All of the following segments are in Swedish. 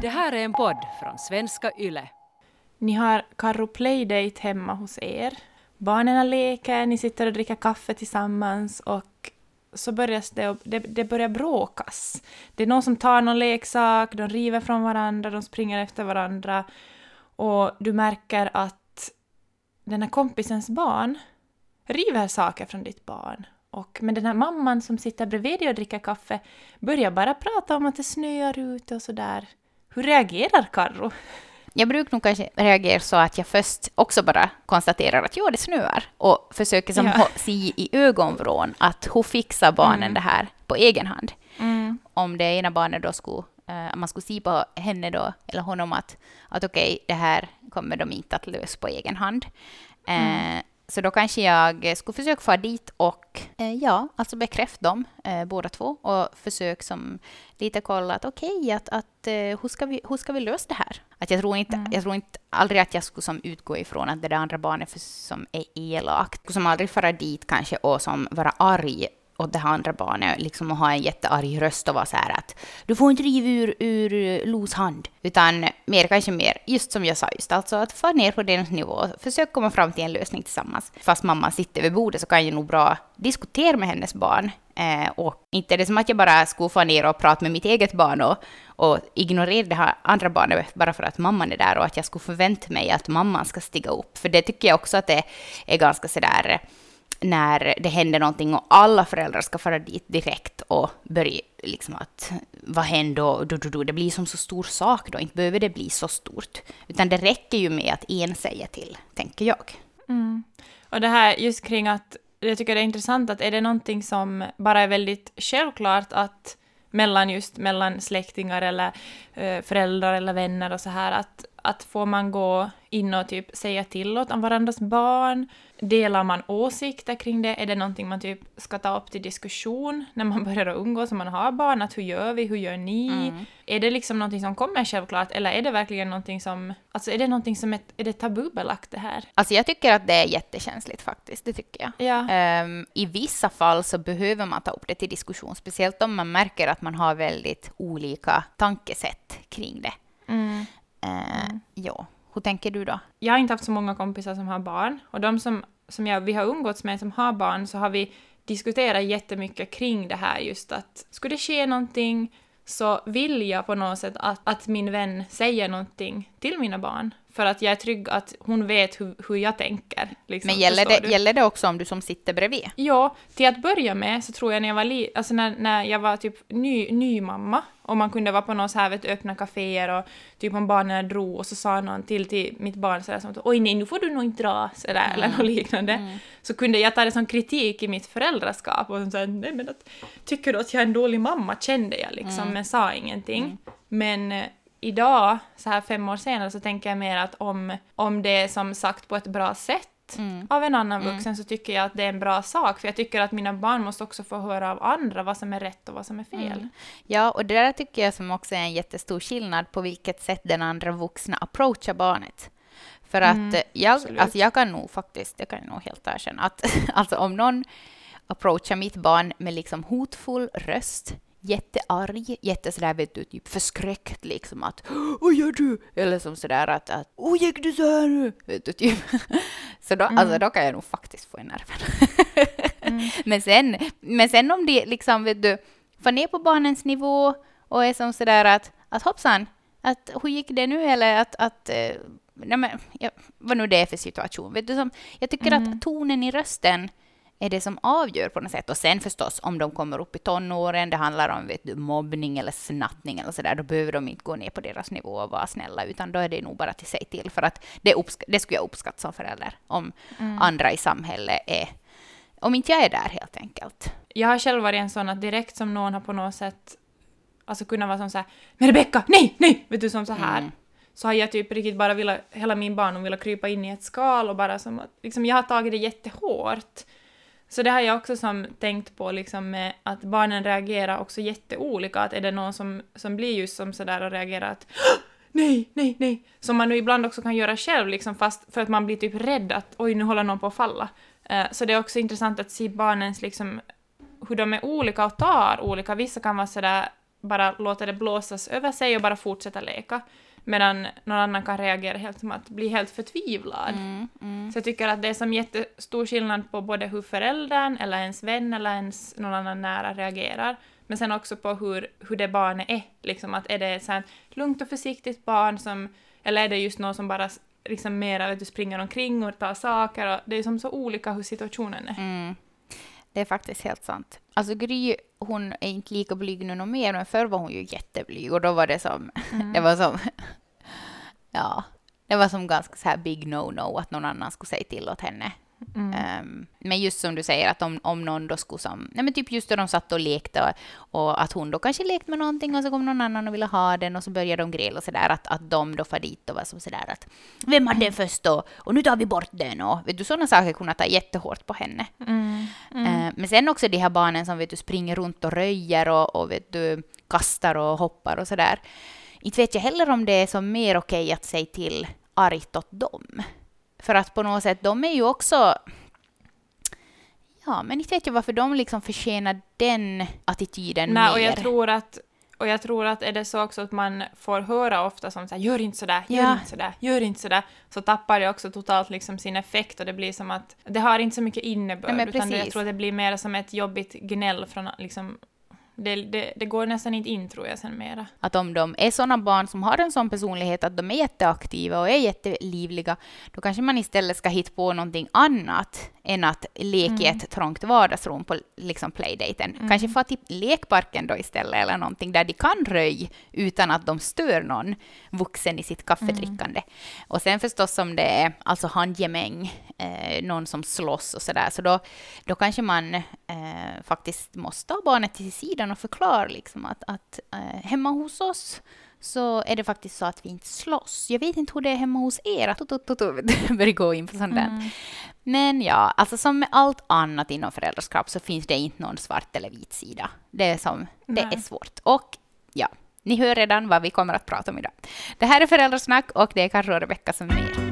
Det här är en podd från svenska YLE. Ni har Carro Playdate hemma hos er. Barnen leker, ni sitter och dricker kaffe tillsammans och så börjar det, det, det börjar bråkas. Det är någon som tar någon leksak, de river från varandra, de springer efter varandra och du märker att den här kompisens barn river saker från ditt barn. Och, men den här mamman som sitter bredvid dig och dricker kaffe börjar bara prata om att det snöar ute och sådär. Hur reagerar Karro? Jag brukar nog kanske reagera så att jag först också bara konstaterar att jo, det snöar och försöker som Ja. se i ögonvrån att hon fixar barnen Mm. det här på egen hand. Mm. Om det ena barnet då skulle, eh, man skulle se på henne då, eller honom att, att okej, det här kommer de inte att lösa på egen hand. Eh, Så då kanske jag skulle försöka få dit och eh, ja, alltså bekräfta dem eh, båda två och försök som lite kolla att okej, att, att eh, hur, ska vi, hur ska vi lösa det här? Att jag tror inte, jag tror inte aldrig att jag skulle som utgå ifrån att det där andra barnet för, som är elakt, som aldrig fara dit kanske och som vara arg åt det här andra barnet liksom och ha en jättearg röst och vara så här att du får inte riva ur, ur eh, Los hand. Utan mer kanske mer, just som jag sa just, alltså att få ner på deras nivå, försök komma fram till en lösning tillsammans. Fast mamma sitter vid bordet så kan jag nog bra diskutera med hennes barn. Eh, och inte är det som att jag bara skulle få ner och prata med mitt eget barn och, och ignorera det här andra barnet bara för att mamman är där och att jag skulle förvänta mig att mamman ska stiga upp. För det tycker jag också att det är ganska sådär när det händer någonting och alla föräldrar ska fara dit direkt och börja liksom att vad händer och du, du, du, det blir som så stor sak då, inte behöver det bli så stort. Utan det räcker ju med att en säger till, tänker jag. Mm. Och det här just kring att, jag tycker det är intressant att är det någonting som bara är väldigt självklart att mellan just mellan släktingar eller eh, föräldrar eller vänner och så här att, att får man gå in och typ säga till åt varandras barn? Delar man åsikter kring det? Är det någonting man typ ska ta upp till diskussion när man börjar umgås och man har barn? Att hur gör vi? Hur gör ni? Är det liksom någonting som kommer självklart eller är det verkligen någonting som, alltså är det någonting som är, är det tabubelagt det här? Alltså jag tycker att det är jättekänsligt faktiskt, det tycker jag. Ja. Ehm, I vissa fall så behöver man ta upp det till diskussion, speciellt om man märker att man har väldigt olika tankesätt kring det. Mm. Eh, Ja, hur tänker du då? Jag har inte haft så många kompisar som har barn och de som, som jag, vi har umgåtts med som har barn så har vi diskuterat jättemycket kring det här just att skulle det ske någonting så vill jag på något sätt att, att min vän säger någonting till mina barn för att jag är trygg att hon vet hur, hur jag tänker. Liksom, Men gäller det, du? gäller det också om du som sitter bredvid? Ja, till att börja med så tror jag när jag var, li- alltså när, när jag var typ ny, ny mamma och man kunde vara på någon så här vet, öppna kaféer och typ om barnen drog och så sa någon till till mitt barn sådär som oj nej nu får du nog inte dra sådär eller något liknande. Så kunde jag ta det som kritik i mitt föräldraskap och säga nej men att, tycker du att jag är en dålig mamma kände jag liksom men sa ingenting. Men eh, idag, så här fem år senare, så tänker jag mer att om, om det är som sagt på ett bra sätt av en annan vuxen så tycker jag att det är en bra sak. För jag tycker att mina barn måste också få höra av andra vad som är rätt och vad som är fel. Ja, och det där tycker jag som också är en jättestor skillnad på vilket sätt den andra vuxna approachar barnet. För att eh, jag, absolut. alltså jag kan nog faktiskt, jag kan nog helt erkänna att alltså om någon approachar mitt barn med liksom hotfull röst, jättearg, jättesådär vet du, typ förskräckt liksom att Vad gör du? Eller som sådär att, att Åh, gick du så här nu? Vet du, typ. Så då, alltså, då kan jag nog faktiskt få i nerven. men, sen, men sen om det liksom, vet du, får ner på barnens nivå och är som sådär att, att hoppsan, att hur gick det nu? Eller att, att eh, nej men, ja, vad nu det är för situation. Vet du, som, jag tycker att tonen i rösten är det som avgör på något sätt. Och sen förstås, om de kommer upp i tonåren, det handlar om vet du, mobbning eller snattning eller sådär, då behöver de inte gå ner på deras nivå och vara snälla, utan då är det nog bara till sig till. För att det, det skulle jag uppskatta som förälder, om andra i samhället är... Om inte jag är där helt enkelt. Jag har själv varit en sån att direkt som någon har på något sätt alltså kunnat vara som så här Men Rebecka, nej, nej! Vet du, som så här. Så har jag typ riktigt bara velat, hela min barndom velat krypa in i ett skal och bara som att, liksom jag har tagit det jättehårt. Så det har jag också som tänkt på liksom med att barnen reagerar också jätteolika. Att är det någon som, som blir just som sådär och reagerar att nej, nej, nej. Som man nu ibland också kan göra själv liksom fast för att man blir typ rädd att oj nu håller någon på att falla. Eh, så det är också intressant att se barnens liksom hur de är olika och tar olika. Vissa kan vara sådär bara låta det blåsas över sig och bara fortsätta leka. Medan någon annan kan reagera helt som att bli helt förtvivlad. Mm, mm. Så jag tycker att det är som jättestor skillnad på både hur föräldern eller ens vän eller ens någon annan nära reagerar. Men sen också på hur, hur det barnet är. Liksom att är det ett så här lugnt och försiktigt barn som, eller är det just någon som bara liksom mera vet du, springer omkring och tar saker. Och det är som så olika hur situationen är. Mm. Det är faktiskt helt sant. Alltså Gry, hon är inte lika blyg nu mer, men förr var hon ju jätteblyg och då var det som, Mm. det var som, ja, det var som ganska så här big no-no att någon annan skulle säga till åt henne. Mm. Ehm, men just som du säger, att om, om någon då skulle som, nej men typ just då de satt och lekte och, och att hon då kanske lekte med någonting och så kom någon annan och ville ha den och så började de gräla och sådär, att, att de då far dit och var som sådär att vem hade den först då? Och nu tar vi bort den och vet du, sådana saker kunde ta jättehårt på henne. Mm. Eh, Men sen också de här barnen som vet du, springer runt och röjer och, och vet du, kastar och hoppar och sådär. Inte vet jag heller om det är som mer okej att säga till argt åt dem. För att på något sätt, de är ju också... Ja, men inte vet jag varför de liksom förtjänar den attityden Nej, mer. och jag tror att och jag tror att är det så också att man får höra ofta som så här, gör inte sådär, gör Ja. inte sådär, gör inte sådär, så tappar det också totalt liksom sin effekt och det blir som att det har inte så mycket innebörd, Nej, utan det, jag tror att det blir mer som ett jobbigt gnäll från liksom, det, det, det går nästan inte in tror jag sen mera. Att om de är sådana barn som har en sån personlighet att de är jätteaktiva och är jättelivliga, då kanske man istället ska hitta på någonting annat än att leka i ett trångt vardagsrum på liksom playdaten. Kanske få till lekparken då istället eller någonting där de kan röj utan att de stör någon vuxen i sitt kaffedrickande. Och sen förstås om det är alltså handgemäng, eh, någon som slåss och sådär, så då, då kanske man eh, faktiskt måste ha barnet till sidan och förklara liksom att, att eh, hemma hos oss så är det faktiskt så att vi inte slåss. Jag vet inte hur det är hemma hos er, att börjar gå in på sånt där. Men ja, alltså som med allt annat inom föräldraskap så finns det inte någon svart eller vit sida. Det är, som, det är svårt. Och ja, ni hör redan vad vi kommer att prata om idag. Det här är Föräldrasnack och det är Karro och Rebecka som är med.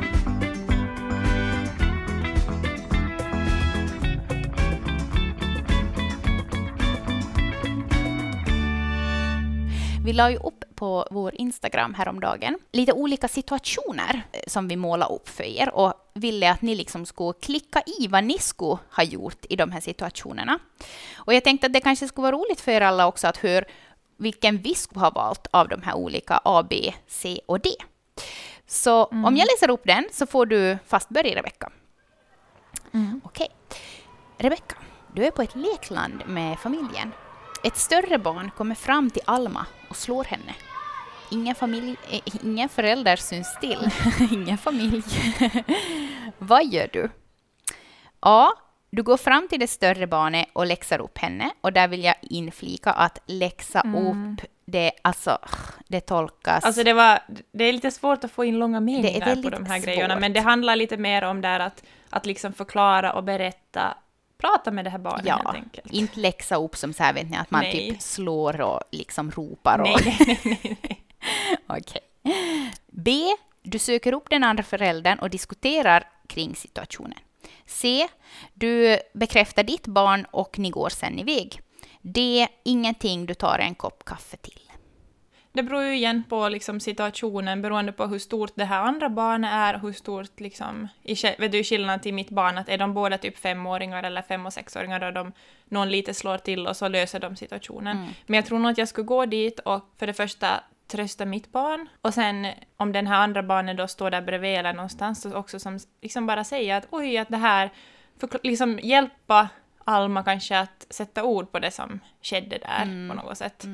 Vi la ju upp på vår Instagram häromdagen lite olika situationer eh, som vi målade upp för er och ville att ni liksom skulle klicka i vad ni skulle ha gjort i de här situationerna. Och jag tänkte att det kanske skulle vara roligt för er alla också att höra vilken vi skulle ha valt av de här olika A, B, C och D. Så om jag läser upp den så får du fast börja, Rebecka. Okej. Rebecka, du är på ett lekland med familjen. Ett större barn kommer fram till Alma och slår henne. Ingen, familj, eh, ingen förälder syns till. ingen familj. Vad gör du? A. Du går fram till det större barnet och läxar upp henne. Och där vill jag inflika att läxa upp, det, alltså, det tolkas... Alltså det, var, det är lite svårt att få in långa meningar på de här grejerna, svårt. men det handlar lite mer om där att, att liksom förklara och berätta, prata med det här barnet Ja, helt enkelt. inte läxa upp som så här, vet ni, att man Nej. typ slår och liksom ropar. Och... Nej, nej, nej, nej. Okej. B. Du söker upp den andra föräldern och diskuterar kring situationen. C. Du bekräftar ditt barn och ni går sen iväg. D. Ingenting, du tar en kopp kaffe till. Det beror ju igen på liksom situationen beroende på hur stort det här andra barnet är hur stort liksom, i, vet du skillnaden till mitt barn, att är de båda typ femåringar eller fem och sexåringar och de, någon lite slår till och så löser de situationen. Men jag tror nog att jag skulle gå dit och för det första trösta mitt barn och sen om den här andra barnet då står där bredvid eller någonstans så också som liksom bara säga att oj, att det här, förkl- liksom hjälpa Alma kanske att sätta ord på det som skedde där på något sätt.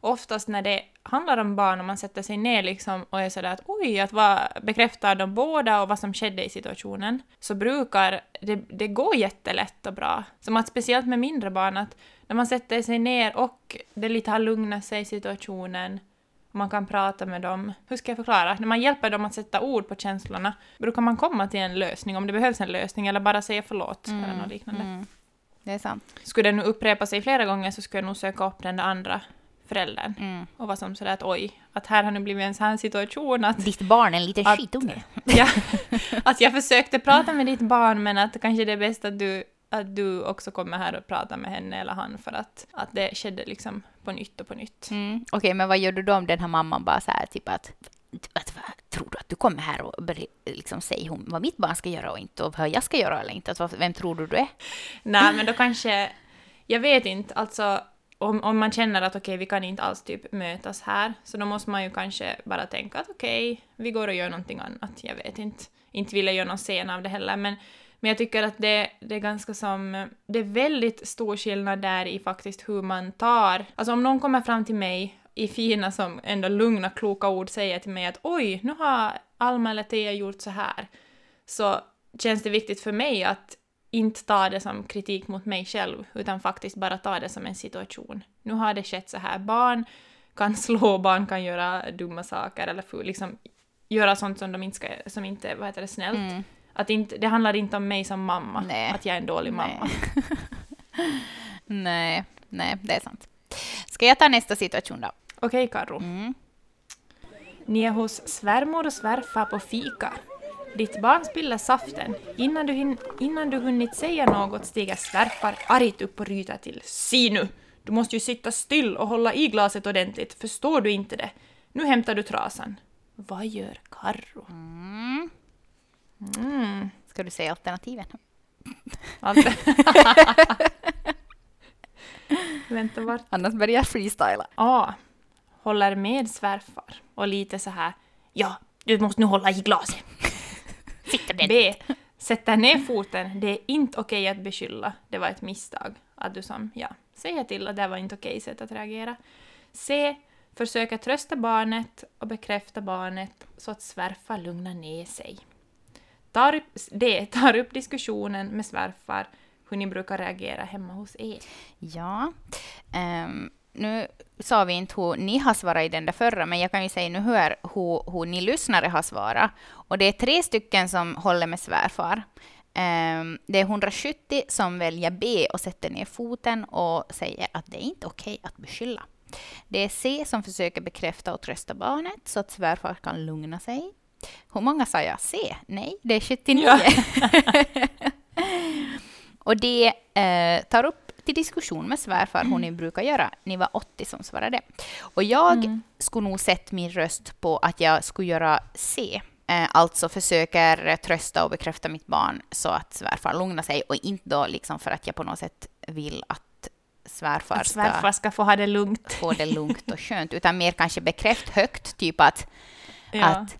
Oftast när det handlar om barn och man sätter sig ner liksom och är sådär att oj, att vad bekräftar de båda och vad som skedde i situationen, så brukar det, det gå jättelätt och bra. Som att speciellt med mindre barn, att när man sätter sig ner och det lite har lugnat sig i situationen man kan prata med dem. Hur ska jag förklara? När man hjälper dem att sätta ord på känslorna brukar man komma till en lösning, om det behövs en lösning, eller bara säga förlåt eller något liknande. Mm. Det är sant. Skulle det nu upprepa sig flera gånger så skulle jag nog söka upp den där andra föräldern. Mm. Och vara som sådär att oj, att här har nu blivit en sån här situation att, Ditt barn är en liten Att- skitunge. ja, att jag försökte prata med ditt barn men att kanske det är bäst att du, att du också kommer här och pratar med henne eller han för att, att det skedde liksom på nytt och på nytt. Mm. Okej, men vad gör du då om den här mamman bara så här, typ att, att tror du att du kommer här och liksom säger hon, vad mitt barn ska göra och inte och vad jag ska göra eller inte? Att, vem tror du du är? Nej, men då kanske, jag vet inte, alltså om, om man känner att okej, vi kan inte alls typ mötas här, så då måste man ju kanske bara tänka att okej, vi går och gör någonting annat, jag vet inte. Inte vill jag göra någon scen av det heller, men, men jag tycker att det, det är ganska som, det är väldigt stor skillnad där i faktiskt hur man tar, alltså om någon kommer fram till mig i fina som ändå lugna, kloka ord säger till mig att oj, nu har Alma eller Thea gjort så här, så känns det viktigt för mig att inte ta det som kritik mot mig själv, utan faktiskt bara ta det som en situation. Nu har det skett så här, barn kan slå, barn kan göra dumma saker eller för, liksom göra sånt som de inte ska, som inte, vad heter det, snällt. Mm. Att inte, det handlar inte om mig som mamma, Nej. att jag är en dålig mamma. Nej, nej, det är sant. Ska jag ta nästa situation då? Okej, Karro. Mm. Ni är hos svärmor och svärfar på fika. Ditt barn spiller saften. Innan du, hin- innan du hunnit säga något stiger svärfar argt upp och ryter till. Si nu! Du måste ju sitta still och hålla i glaset ordentligt, förstår du inte det? Nu hämtar du trasan. Vad gör Karro? Mm. Mm. Ska du säga alternativen? Vänta, vart? Annars börjar jag freestyla. A. Håller med svärfar och lite så här. Ja, du måste nu hålla i glaset. B. Sätter ner foten. Det är inte okej att beskylla. Det var ett misstag. Att du som, ja, säger till att det var inte okej sätt att reagera. C. Försöker trösta barnet och bekräfta barnet så att svärfar lugnar ner sig. Tar D. Tar upp diskussionen med svärfar hur ni brukar reagera hemma hos er. Ja. Ehm, nu sa vi inte hur ni har svarat i den där förra, men jag kan ju säga nu hur, hur, hur ni lyssnare har svarat. Och det är tre stycken som håller med svärfar. Ehm, det är 170 som väljer B och sätter ner foten och säger att det är inte okej att beskylla. Det är C som försöker bekräfta och trösta barnet så att svärfar kan lugna sig. Hur många sa jag C? Nej, det är 79. Ja. och det eh, tar upp till diskussion med svärfar hur ni brukar göra. Ni var 80 som svarade. Och jag Mm. skulle nog sett min röst på att jag skulle göra C. Eh, alltså försöker trösta och bekräfta mitt barn så att svärfar lugnar sig och inte då liksom för att jag på något sätt vill att svärfar, Att svärfar ska få ha det lugnt. ska få det lugnt och skönt, utan mer kanske bekräft högt, typ att Ja. att,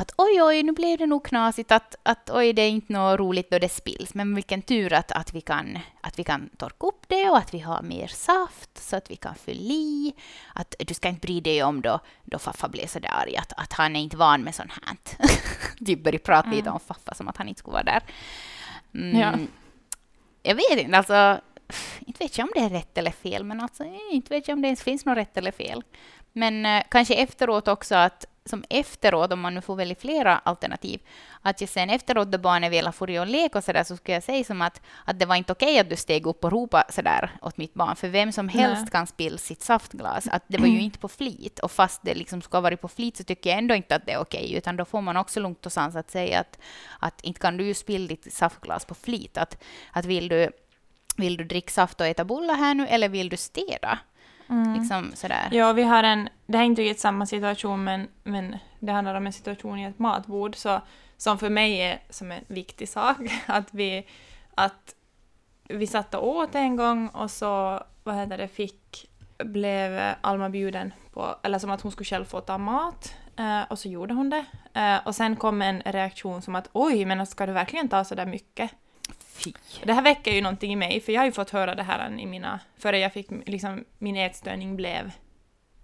att oj, oj, nu blev det nog knasigt, att, att oj, det är inte något roligt då det spills, men vilken tur att, att, vi kan, att vi kan torka upp det och att vi har mer saft så att vi kan fylla i. Att du ska inte bry dig om då, då Faffa blev så där arg, att, att han är inte van med sånt här. typ började prata lite om Faffa som att han inte skulle vara där. Mm, Ja. Jag vet inte, alltså, inte vet jag om det är rätt eller fel, men alltså, eh, inte vet jag om det ens finns något rätt eller fel. Men eh, kanske efteråt också att som efteråt, om man nu får välja flera alternativ, att jag sen efteråt då barnet vill ha farit och leka och sådär, så skulle jag säga som att, att det var inte okej att du steg upp och ropade sådär åt mitt barn, för vem som helst Nej. kan spilla sitt saftglas. Att det var ju inte på flit, och fast det liksom ska ha varit på flit så tycker jag ändå inte att det är okej, utan då får man också lugnt och sans att säga att, att inte kan du ju spilla ditt saftglas på flit, att, att vill du vill du dricka saft och äta bullar här nu eller vill du städa? Mm. Liksom sådär. Ja, vi har en, det här är inte riktigt samma situation, men, men det handlar om en situation i ett matbord, så, som för mig är som en viktig sak. Att vi, att vi satt och åt en gång och så, vad heter det, fick, blev Alma bjuden på, eller som att hon skulle själv få ta mat, eh, och så gjorde hon det. Eh, och sen kom en reaktion som att oj, men ska du verkligen ta så där mycket? Fy. Det här väcker ju någonting i mig, för jag har ju fått höra det här i mina... Före jag fick, liksom, min ätstörning blev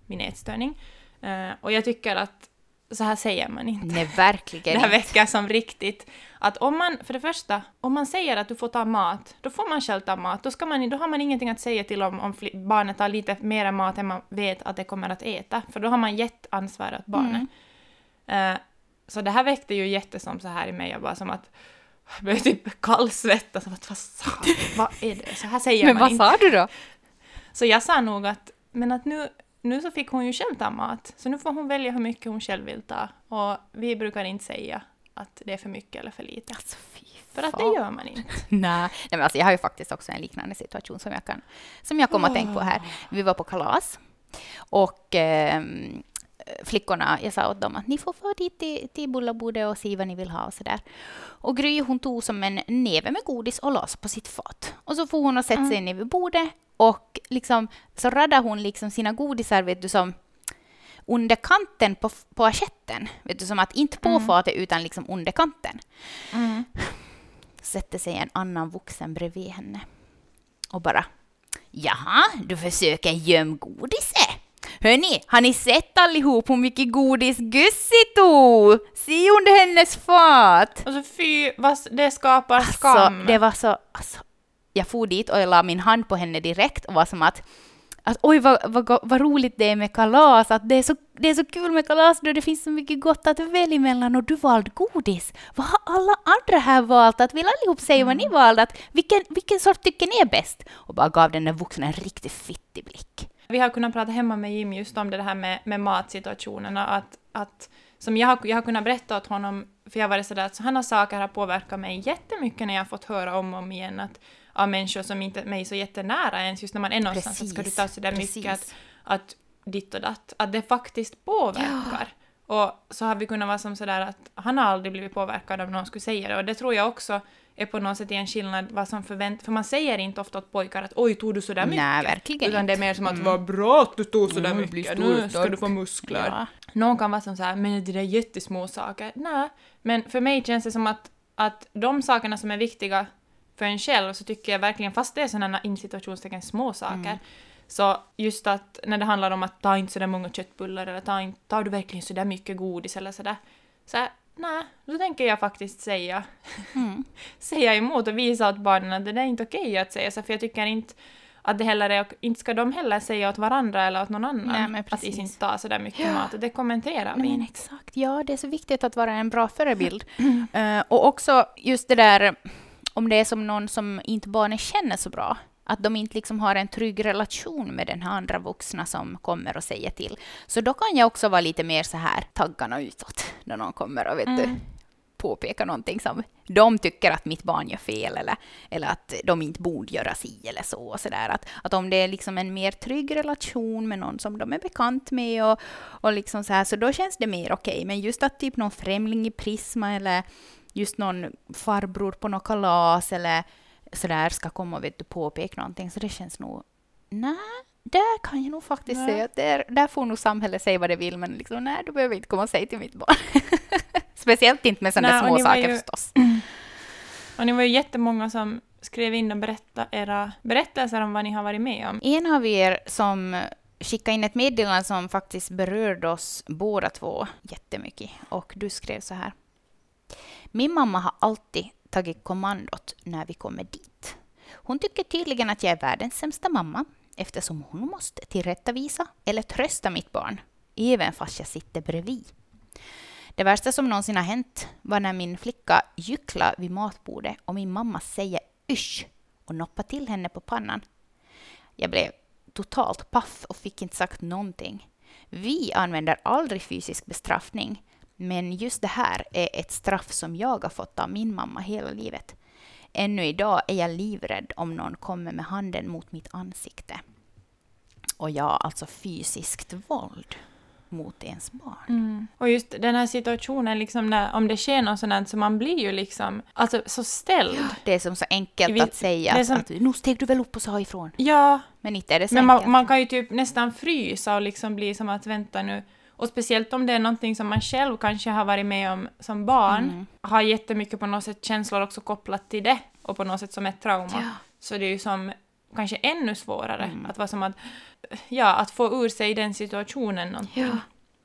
min ätstörning. Eh, och jag tycker att så här säger man inte. Nej, verkligen Det här inte. väcker som riktigt. Att om man, för det första, om man säger att du får ta mat, då får man själv ta mat. Då, ska man, då har man ingenting att säga till om, om barnet tar lite mer mat än man vet att det kommer att äta. För då har man gett ansvaret åt barnet. Mm. Eh, så det här väckte ju jättesom så här i mig, jag bara som att jag började typ kallsvettas. Vad, sa, vad är det? Så här säger Men man vad inte. sa du då? Så jag sa nog att, men att nu, nu så fick hon ju själv ta mat, så nu får hon välja hur mycket hon själv vill ta. Och vi brukar inte säga att det är för mycket eller för lite. Alltså, För att det gör man inte. Nej, men alltså, jag har ju faktiskt också en liknande situation som jag, kan, som jag kom att tänka på här. Vi var på kalas och ehm, flickorna, jag sa åt dem att ni får få dit till, till bullabordet och se vad ni vill ha och sådär. Och Gry hon tog som en näve med godis och la sig på sitt fat. Och så får hon och sätta sig ner vid bordet och liksom, så raddar hon liksom sina godisar vet du som under kanten på, på assietten. Vet du, som att inte på fatet utan liksom under kanten sätter sig en annan vuxen bredvid henne och bara Jaha, du försöker göm godiset? Hörni, har ni sett allihop hur mycket godis Gussi tog? Se under hennes fat! Och så fy, vad, det skapar Alltså, skam. det var så... Alltså, jag for dit och jag la min hand på henne direkt och var som att att oj vad, vad, vad roligt det är med kalas, att det är, så, det är så kul med kalas då det finns så mycket gott att välja mellan och du valde godis. Vad har alla andra här valt? Att vill allihop säga vad ni valde? Att vilken, vilken sort tycker ni är bäst? Och bara gav den där vuxna en riktigt fittig blick. Vi har kunnat prata hemma med Jim just om det här med, med matsituationerna. Att, att, som jag, har, jag har kunnat berätta åt honom, för jag har varit sådär att sådana saker har påverkat mig jättemycket när jag har fått höra om och om igen att, av människor som inte är mig så jättenära ens, just när man är någonstans, att ska du ta sådär Precis, mycket att, att ditt och datt, att det faktiskt påverkar. Och så har vi kunnat vara som sådär att han har aldrig blivit påverkad om någon skulle säga det och det tror jag också är på något sätt en skillnad vad som förväntas, för man säger inte ofta åt pojkar att oj, tog du sådär mycket? Nej, verkligen Utan det är mer som att vad bra att du tog sådär Mm, mycket, nu ska stark." du få muskler. Ja. Någon kan vara som såhär, men det där är jättesmå saker. Nej, men för mig känns det som att, att de sakerna som är viktiga för en själv så tycker jag verkligen, fast det är sådana in situationstecken små saker, Mm. så just att när det handlar om att ta inte sådär många köttbullar eller ta inte, tar du verkligen sådär mycket godis eller sådär, så här, nej, då tänker jag faktiskt säga, Mm. säga emot och visa åt barnen att det där är inte okej att säga så, för jag tycker inte att det heller är, inte ska de heller säga åt varandra eller åt någon annan Nej, att precis. inte ta sådär mycket mat, och det kommenterar vi men exakt, ja det är så viktigt att vara en bra förebild. Eh, och också just det där om det är som någon som inte barnen känner så bra. Att de inte liksom har en trygg relation med den här andra vuxna som kommer och säger till. Så då kan jag också vara lite mer så här taggarna utåt när någon kommer och vet du, Mm. påpekar någonting som de tycker att mitt barn gör fel eller, eller att de inte borde göra si eller så. Och så där. Att, att om det är liksom en mer trygg relation med någon som de är bekant med och, och liksom så här, så då känns det mer okej. Men just att typ någon främling i Prisma eller just någon farbror på något kalas eller sådär ska komma och vet du, påpeka någonting, så det känns nog... Nej, där kan jag nog faktiskt Nej. säga att där, där får nog samhället säga vad det vill, men liksom, nej, du behöver inte komma och säga till mitt barn. Speciellt inte med sådana små saker ju- förstås. Och ni var ju jättemånga som skrev in och berättade era berättelser om vad ni har varit med om. En av er som skickade in ett meddelande som faktiskt berörde oss båda två jättemycket. Och du skrev så här. Min mamma har alltid tagit kommandot när vi kommer dit. Hon tycker tydligen att jag är världens sämsta mamma eftersom hon måste tillrättavisa eller trösta mitt barn, även fast jag sitter bredvid. Det värsta som någonsin har hänt var när min flicka gycklade vid matbordet och min mamma säger ysch och noppar till henne på pannan. Jag blev totalt paff och fick inte sagt någonting. Vi använder aldrig fysisk bestraffning, men just det här är ett straff som jag har fått av min mamma hela livet. Ännu idag är jag livrädd om någon kommer med handen mot mitt ansikte. Och ja, alltså fysiskt våld mot ens barn. Och just den här situationen, liksom när, om det sker något sånt så man blir ju liksom alltså, så ställd. Det är som så enkelt Vi- att säga att, som- att nu steg du väl upp och sa ifrån. Ja, Men inte är det så men man, man kan ju typ nästan frysa och liksom bli som att vänta nu. Och speciellt om det är någonting som man själv kanske har varit med om som barn, Mm. har jättemycket på något sätt känslor också kopplat till det och på något sätt som ett trauma. Ja. Så det är ju som kanske ännu svårare Mm. att vara som att, ja, att få ur sig den situationen någonting. Ja,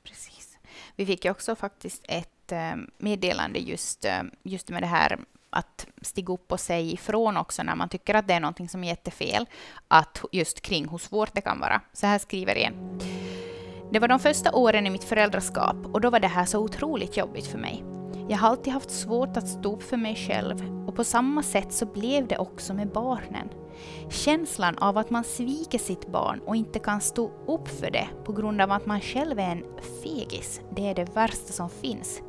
precis. Vi fick ju också faktiskt ett eh, meddelande just, eh, just med det här att stiga upp och säga ifrån också när man tycker att det är någonting som är jättefel. Att just kring hur svårt det kan vara. Så här skriver en. Det var de första åren i mitt föräldraskap och då var det här så otroligt jobbigt för mig. Jag har alltid haft svårt att stå upp för mig själv och på samma sätt så blev det också med barnen. Känslan av att man sviker sitt barn och inte kan stå upp för det på grund av att man själv är en fegis, det är det värsta som finns.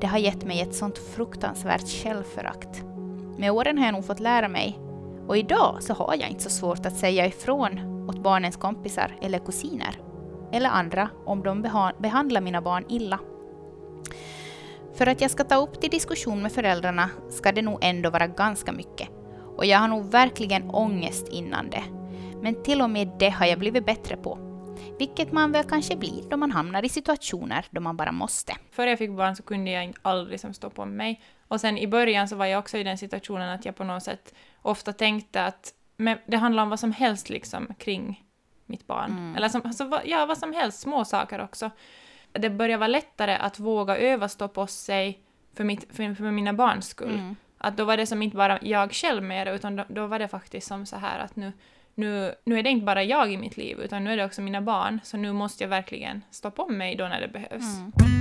Det har gett mig ett sånt fruktansvärt självförakt. Med åren har jag nog fått lära mig och idag så har jag inte så svårt att säga ifrån åt barnens kompisar eller kusiner eller andra om de behandlar mina barn illa. För att jag ska ta upp till diskussion med föräldrarna ska det nog ändå vara ganska mycket. Och jag har nog verkligen ångest innan det. Men till och med det har jag blivit bättre på. Vilket man väl kanske blir då man hamnar i situationer då man bara måste. Före jag fick barn så kunde jag aldrig som stå på mig. Och sen i början så var jag också i den situationen att jag på något sätt ofta tänkte att men det handlar om vad som helst liksom kring mitt barn. Mm. Eller som, alltså, ja, vad som helst, små saker också. Det börjar vara lättare att våga öva stå på sig för, mitt, för, för mina barns skull. Mm. Att då var det som inte bara jag själv med det, utan då, då, var det faktiskt som så här att nu, nu, nu är det inte bara jag i mitt liv, utan nu är det också mina barn, så nu måste jag verkligen stå på mig då när det behövs. Mm.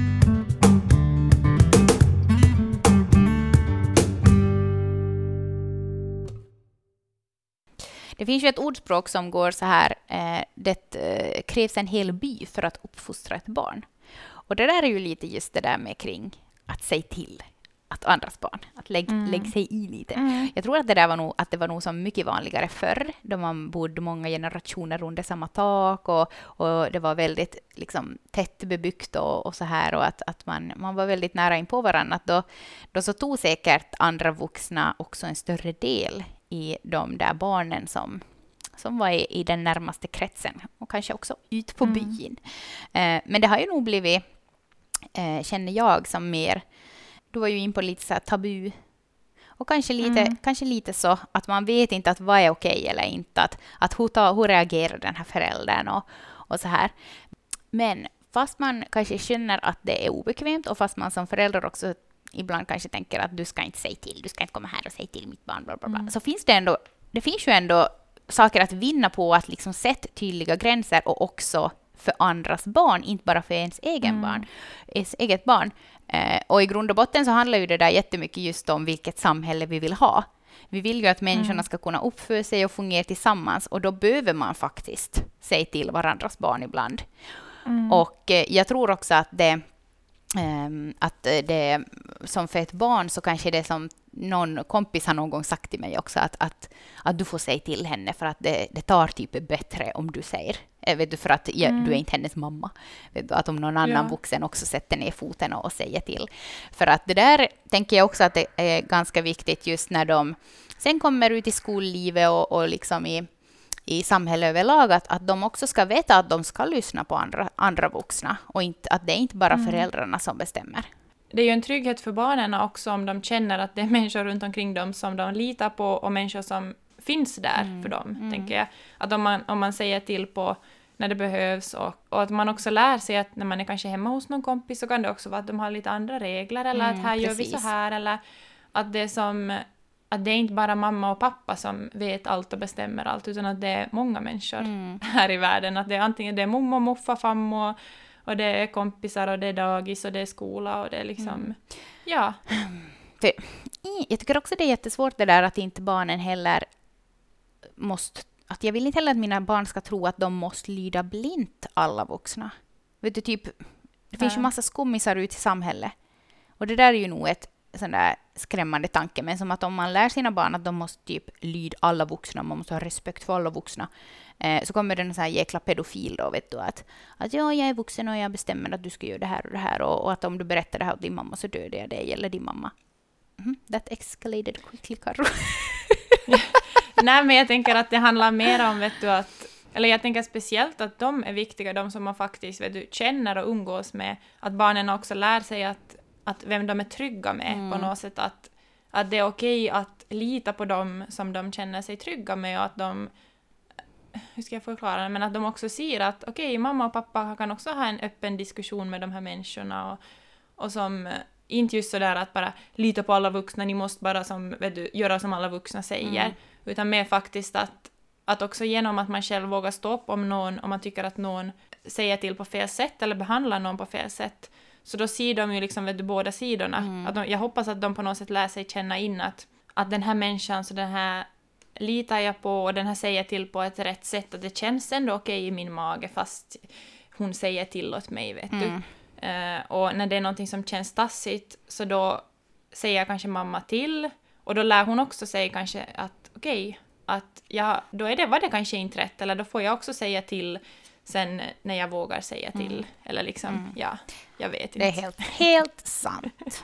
Det finns ju ett ordspråk som går så här, eh, det eh, krävs en hel by för att uppfostra ett barn. Och det där är ju lite just det där med kring att säga till att andras barn, att lägga mm. lägg sig i lite. Mm. Jag tror att det där var nog, att det var nog så mycket vanligare förr, då man bodde många generationer under samma tak och, och det var väldigt liksom, tätt bebyggt och, och så här och att, att man, man var väldigt nära in på varandra. Att då, då så tog säkert andra vuxna också en större del i de där barnen som, som var i, i den närmaste kretsen och kanske också ut på mm. byn. Eh, men det har ju nog blivit, eh, känner jag, som mer... Du var ju in på lite så tabu och kanske lite, mm. kanske lite så att man vet inte att vad är okej eller inte. Att, att hur, ta, hur reagerar den här föräldern och, och så här. Men fast man kanske känner att det är obekvämt och fast man som förälder också ibland kanske tänker att du ska inte säga till, du ska inte komma här och säga till mitt barn, bla, bla, bla. Mm. så finns det ändå, det finns ju ändå saker att vinna på att liksom sätta tydliga gränser och också för andras barn, inte bara för ens egen mm. barn, ens eget barn. Eh, och i grund och botten så handlar ju det där jättemycket just om vilket samhälle vi vill ha. Vi vill ju att människorna mm. ska kunna uppföra sig och fungera tillsammans och då behöver man faktiskt säga till varandras barn ibland. Mm. Och eh, jag tror också att det att det, som för ett barn så kanske det som någon kompis har någon gång sagt till mig också att, att, att du får säga till henne för att det, det tar typ bättre om du säger. Eh, vet du, för att ja, mm. du är inte hennes mamma. Du, att om någon annan ja. vuxen också sätter ner foten och säger till. För att det där tänker jag också att det är ganska viktigt just när de sen kommer ut i skollivet och, och liksom i i samhället överlag, att, att de också ska veta att de ska lyssna på andra, andra vuxna och inte, att det är inte bara mm. föräldrarna som bestämmer. Det är ju en trygghet för barnen också om de känner att det är människor runt omkring dem som de litar på och människor som finns där mm. för dem, mm. tänker jag. Att om man, om man säger till på när det behövs och, och, att man också lär sig att när man är kanske hemma hos någon kompis så kan det också vara att de har lite andra regler eller att mm, här precis. gör vi så här eller att det som att det är inte bara mamma och pappa som vet allt och bestämmer allt, utan att det är många människor mm. här i världen. Att det är antingen det är mommo, muffa, fammo, och det är kompisar och det är dagis och det är skola och det är liksom... Mm. Ja. För, jag tycker också det är jättesvårt det där att inte barnen heller måste... Att jag vill inte heller att mina barn ska tro att de måste lyda blint alla vuxna. Vet du, typ... Det finns ju massa skummisar ute i samhället. Och det där är ju nog ett sån där skrämmande tanke, men som att om man lär sina barn att de måste typ lyda alla vuxna, man måste ha respekt för alla vuxna, eh, så kommer den så här jäkla pedofil då, vet du, att, att ja, jag är vuxen och jag bestämmer att du ska göra det här och det här, och, och att om du berättar det här åt din mamma så dödar jag dig eller din mamma. Mm, that escalated quickly, Carro. Nej, men jag tänker att det handlar mer om, vet du, att eller jag tänker speciellt att de är viktiga, de som man faktiskt vet du, känner och umgås med, att barnen också lär sig att att vem de är trygga med mm. på något sätt. Att, att det är okej att lita på dem som de känner sig trygga med och att de hur ska jag förklara det, men att de också ser att okej, okay, mamma och pappa kan också ha en öppen diskussion med de här människorna och, och som inte just sådär att bara lita på alla vuxna, ni måste bara som, vet du, göra som alla vuxna säger, mm. utan mer faktiskt att, att också genom att man själv vågar stå upp om någon, om man tycker att någon säger till på fel sätt eller behandlar någon på fel sätt, så då ser de ju liksom vet du, båda sidorna. Mm. Att de, jag hoppas att de på något sätt lär sig känna in att, att den här människan, så den här litar jag på och den här säger till på ett rätt sätt och det känns ändå okej i min mage fast hon säger till åt mig, vet mm. du. Eh, och när det är någonting som känns tassigt så då säger kanske mamma till och då lär hon också sig kanske att okej, okay, att ja, då är det, var det kanske inte rätt eller då får jag också säga till sen när jag vågar säga till. Mm. Eller liksom, mm. ja, jag vet inte. Det är helt, helt sant.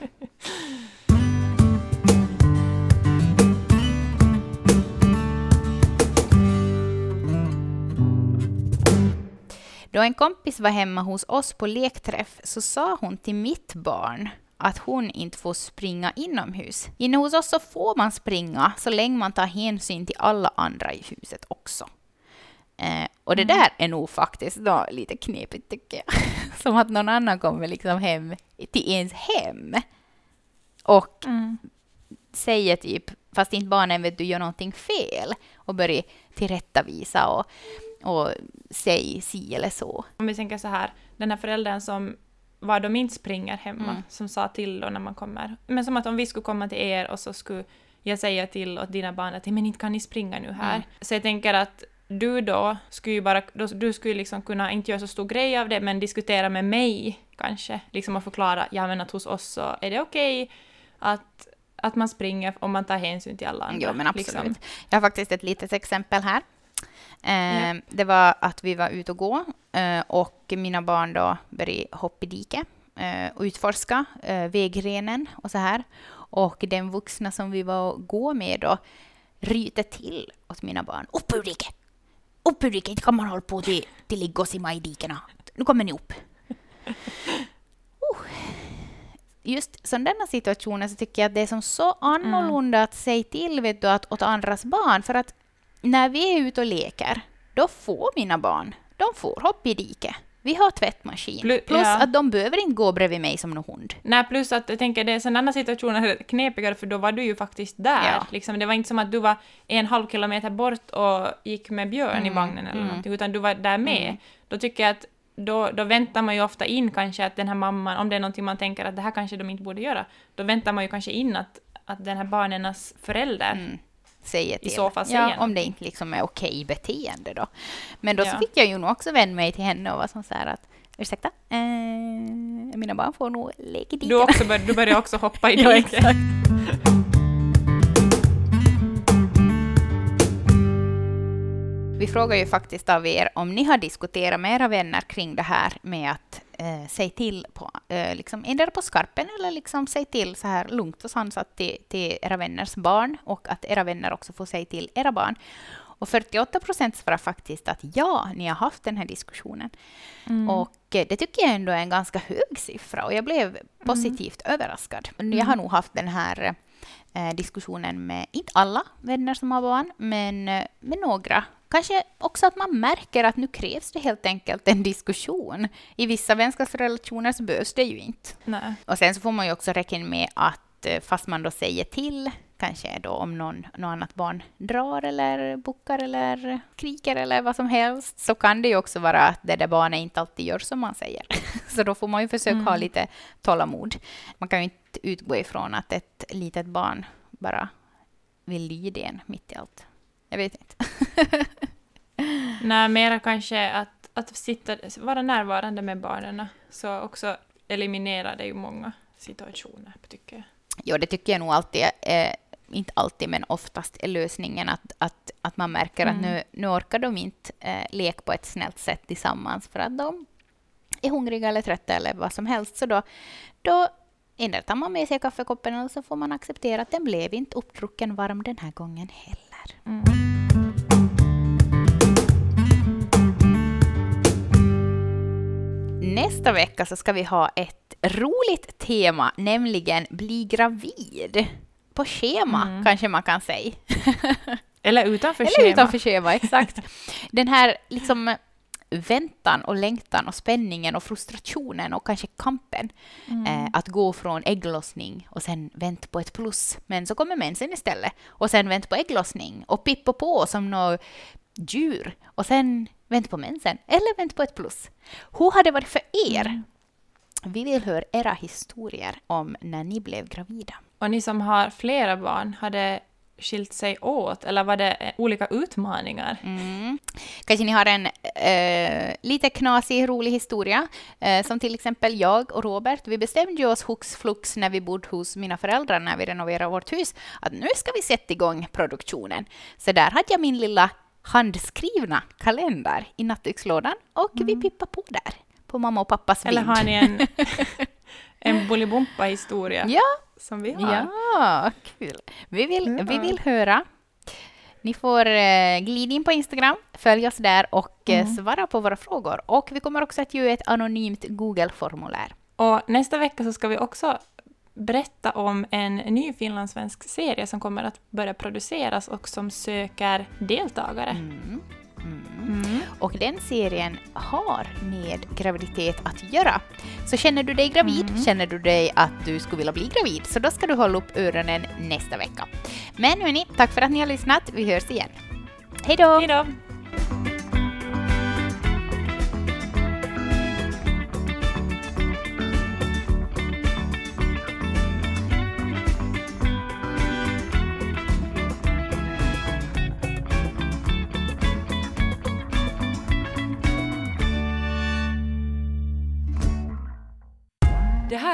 Då en kompis var hemma hos oss på lekträff så sa hon till mitt barn att hon inte får springa inomhus. Inne hos oss så får man springa så länge man tar hänsyn till alla andra i huset också. Eh, och det mm. där är nog faktiskt då lite knepigt tycker jag. Som att någon annan kommer liksom hem till ens hem och mm. säger typ, fast inte barnen vet du gör någonting fel och börjar tillrättavisa och, och säga si eller så. Om vi tänker så här, den här föräldern som var de inte springer hemma, mm. som sa till då när man kommer. Men som att om vi skulle komma till er och så skulle jag säga till åt dina barn att men inte kan ni springa nu här. Mm. Så jag tänker att du då skulle ju bara, du skulle liksom kunna, inte göra så stor grej av det, men diskutera med mig kanske, liksom och förklara, ja men att hos oss så är det okej okay att, att man springer om man tar hänsyn till alla andra. Jo, men absolut. Liksom. Jag har faktiskt ett litet exempel här. Eh, ja. Det var att vi var ute och gå eh, och mina barn då började hoppa i diket eh, och utforska eh, vägrenen och så här. Och den vuxna som vi var och gå med då ryter till åt mina barn. Upp ur diket! Upp ur diket, kan man hålla på till, till ligga och simma i dikena. Nu kommer ni upp. Uh. Just sådana situationer så tycker jag att det är som så annorlunda mm. att säga till vet du, att, åt andras barn. För att när vi är ute och leker, då får mina barn, de får hoppa i diket. Vi har tvättmaskin. Plus, plus ja. att de behöver inte gå bredvid mig som någon hund. Nej, plus att jag tänker det är sådana situationer knepigare för då var du ju faktiskt där. Ja. Liksom, det var inte som att du var en halv kilometer bort och gick med björn mm. i vagnen eller mm. någonting, utan du var där med. Mm. Då tycker jag att då, då väntar man ju ofta in kanske att den här mamman, om det är någonting man tänker att det här kanske de inte borde göra, då väntar man ju kanske in att, att den här barnens förälder mm säger till. I så fall säger ja, om det inte liksom är okej beteende då. Men då ja. så fick jag ju nog också vända mig till henne och vara som så här att ursäkta, eh, mina barn får nog leka dit. Du, också bör, du började också hoppa i diket. ja, Vi frågar ju faktiskt av er om ni har diskuterat med era vänner kring det här med att eh, säga till på, eh, liksom, endera på skarpen eller liksom säg till så här lugnt och sansat till, till era vänners barn och att era vänner också får säga till era barn. Och 48 procent svarar faktiskt att ja, ni har haft den här diskussionen. Mm. Och eh, det tycker jag ändå är en ganska hög siffra och jag blev mm. positivt mm. överraskad. Jag har nog haft den här eh, diskussionen med, inte alla vänner som har barn, men eh, med några Kanske också att man märker att nu krävs det helt enkelt en diskussion. I vissa vänskapsrelationer så behövs det ju inte. Nej. Och sen så får man ju också räkna med att eh, fast man då säger till, kanske då om någon, något annat barn drar eller buckar eller skriker eller vad som helst, så kan det ju också vara att det där barnet inte alltid gör som man säger. Så då får man ju försöka mm. ha lite tålamod. Man kan ju inte utgå ifrån att ett litet barn bara vill lyda en mitt i allt. Jag vet inte. Nej, mera kanske att, att sitta, vara närvarande med barnen. Så också eliminerar det ju många situationer, tycker jag. Jo, det tycker jag nog alltid är, inte alltid, men oftast är lösningen att, att, att man märker mm. att nu, nu orkar de inte eh, leka på ett snällt sätt tillsammans för att de är hungriga eller trötta eller vad som helst. Så då, då Endera tar man med sig kaffekoppen eller så får man acceptera att den blev inte uppdrucken varm den här gången heller. Mm. Nästa vecka så ska vi ha ett roligt tema, nämligen bli gravid. På schema, mm. kanske man kan säga. Eller utanför Eller schema. utanför schema, exakt. Den här liksom väntan och längtan och spänningen och frustrationen och kanske kampen. Mm. Eh, att gå från ägglossning och sen vänta på ett plus. Men så kommer mensen istället. Och sen vänta på ägglossning och pippa på som något djur. Och sen vänta på mensen eller vänta på ett plus. Hur har det varit för er? Mm. Vi vill höra era historier om när ni blev gravida. Och ni som har flera barn, har det skilt sig åt, eller var det eh, olika utmaningar? Mm. Kanske ni har en eh, lite knasig, rolig historia. Eh, som till exempel jag och Robert. Vi bestämde ju oss hux flux när vi bodde hos mina föräldrar när vi renoverade vårt hus att nu ska vi sätta igång produktionen. Så där hade jag min lilla handskrivna kalender i nattdukslådan och vi Mm. pippade på där. På mamma och pappas Eller vind. har ni en, en Bolibompa-historia Ja, som vi har? Ja, kul. Vi vill, Ja. vi vill höra. Ni får eh, glida in på Instagram, följ oss där och eh, Mm. svara på våra frågor. Och vi kommer också att göra ett anonymt Google-formulär. Och nästa vecka så ska vi också berätta om en ny finlandssvensk serie som kommer att börja produceras och som söker deltagare. Mm. Mm. Mm. Och den serien har med graviditet att göra. Så känner du dig gravid, Mm. känner du dig att du skulle vilja bli gravid, så då ska du hålla upp öronen nästa vecka. Men hörni, tack för att ni har lyssnat. Vi hörs igen. Hej då!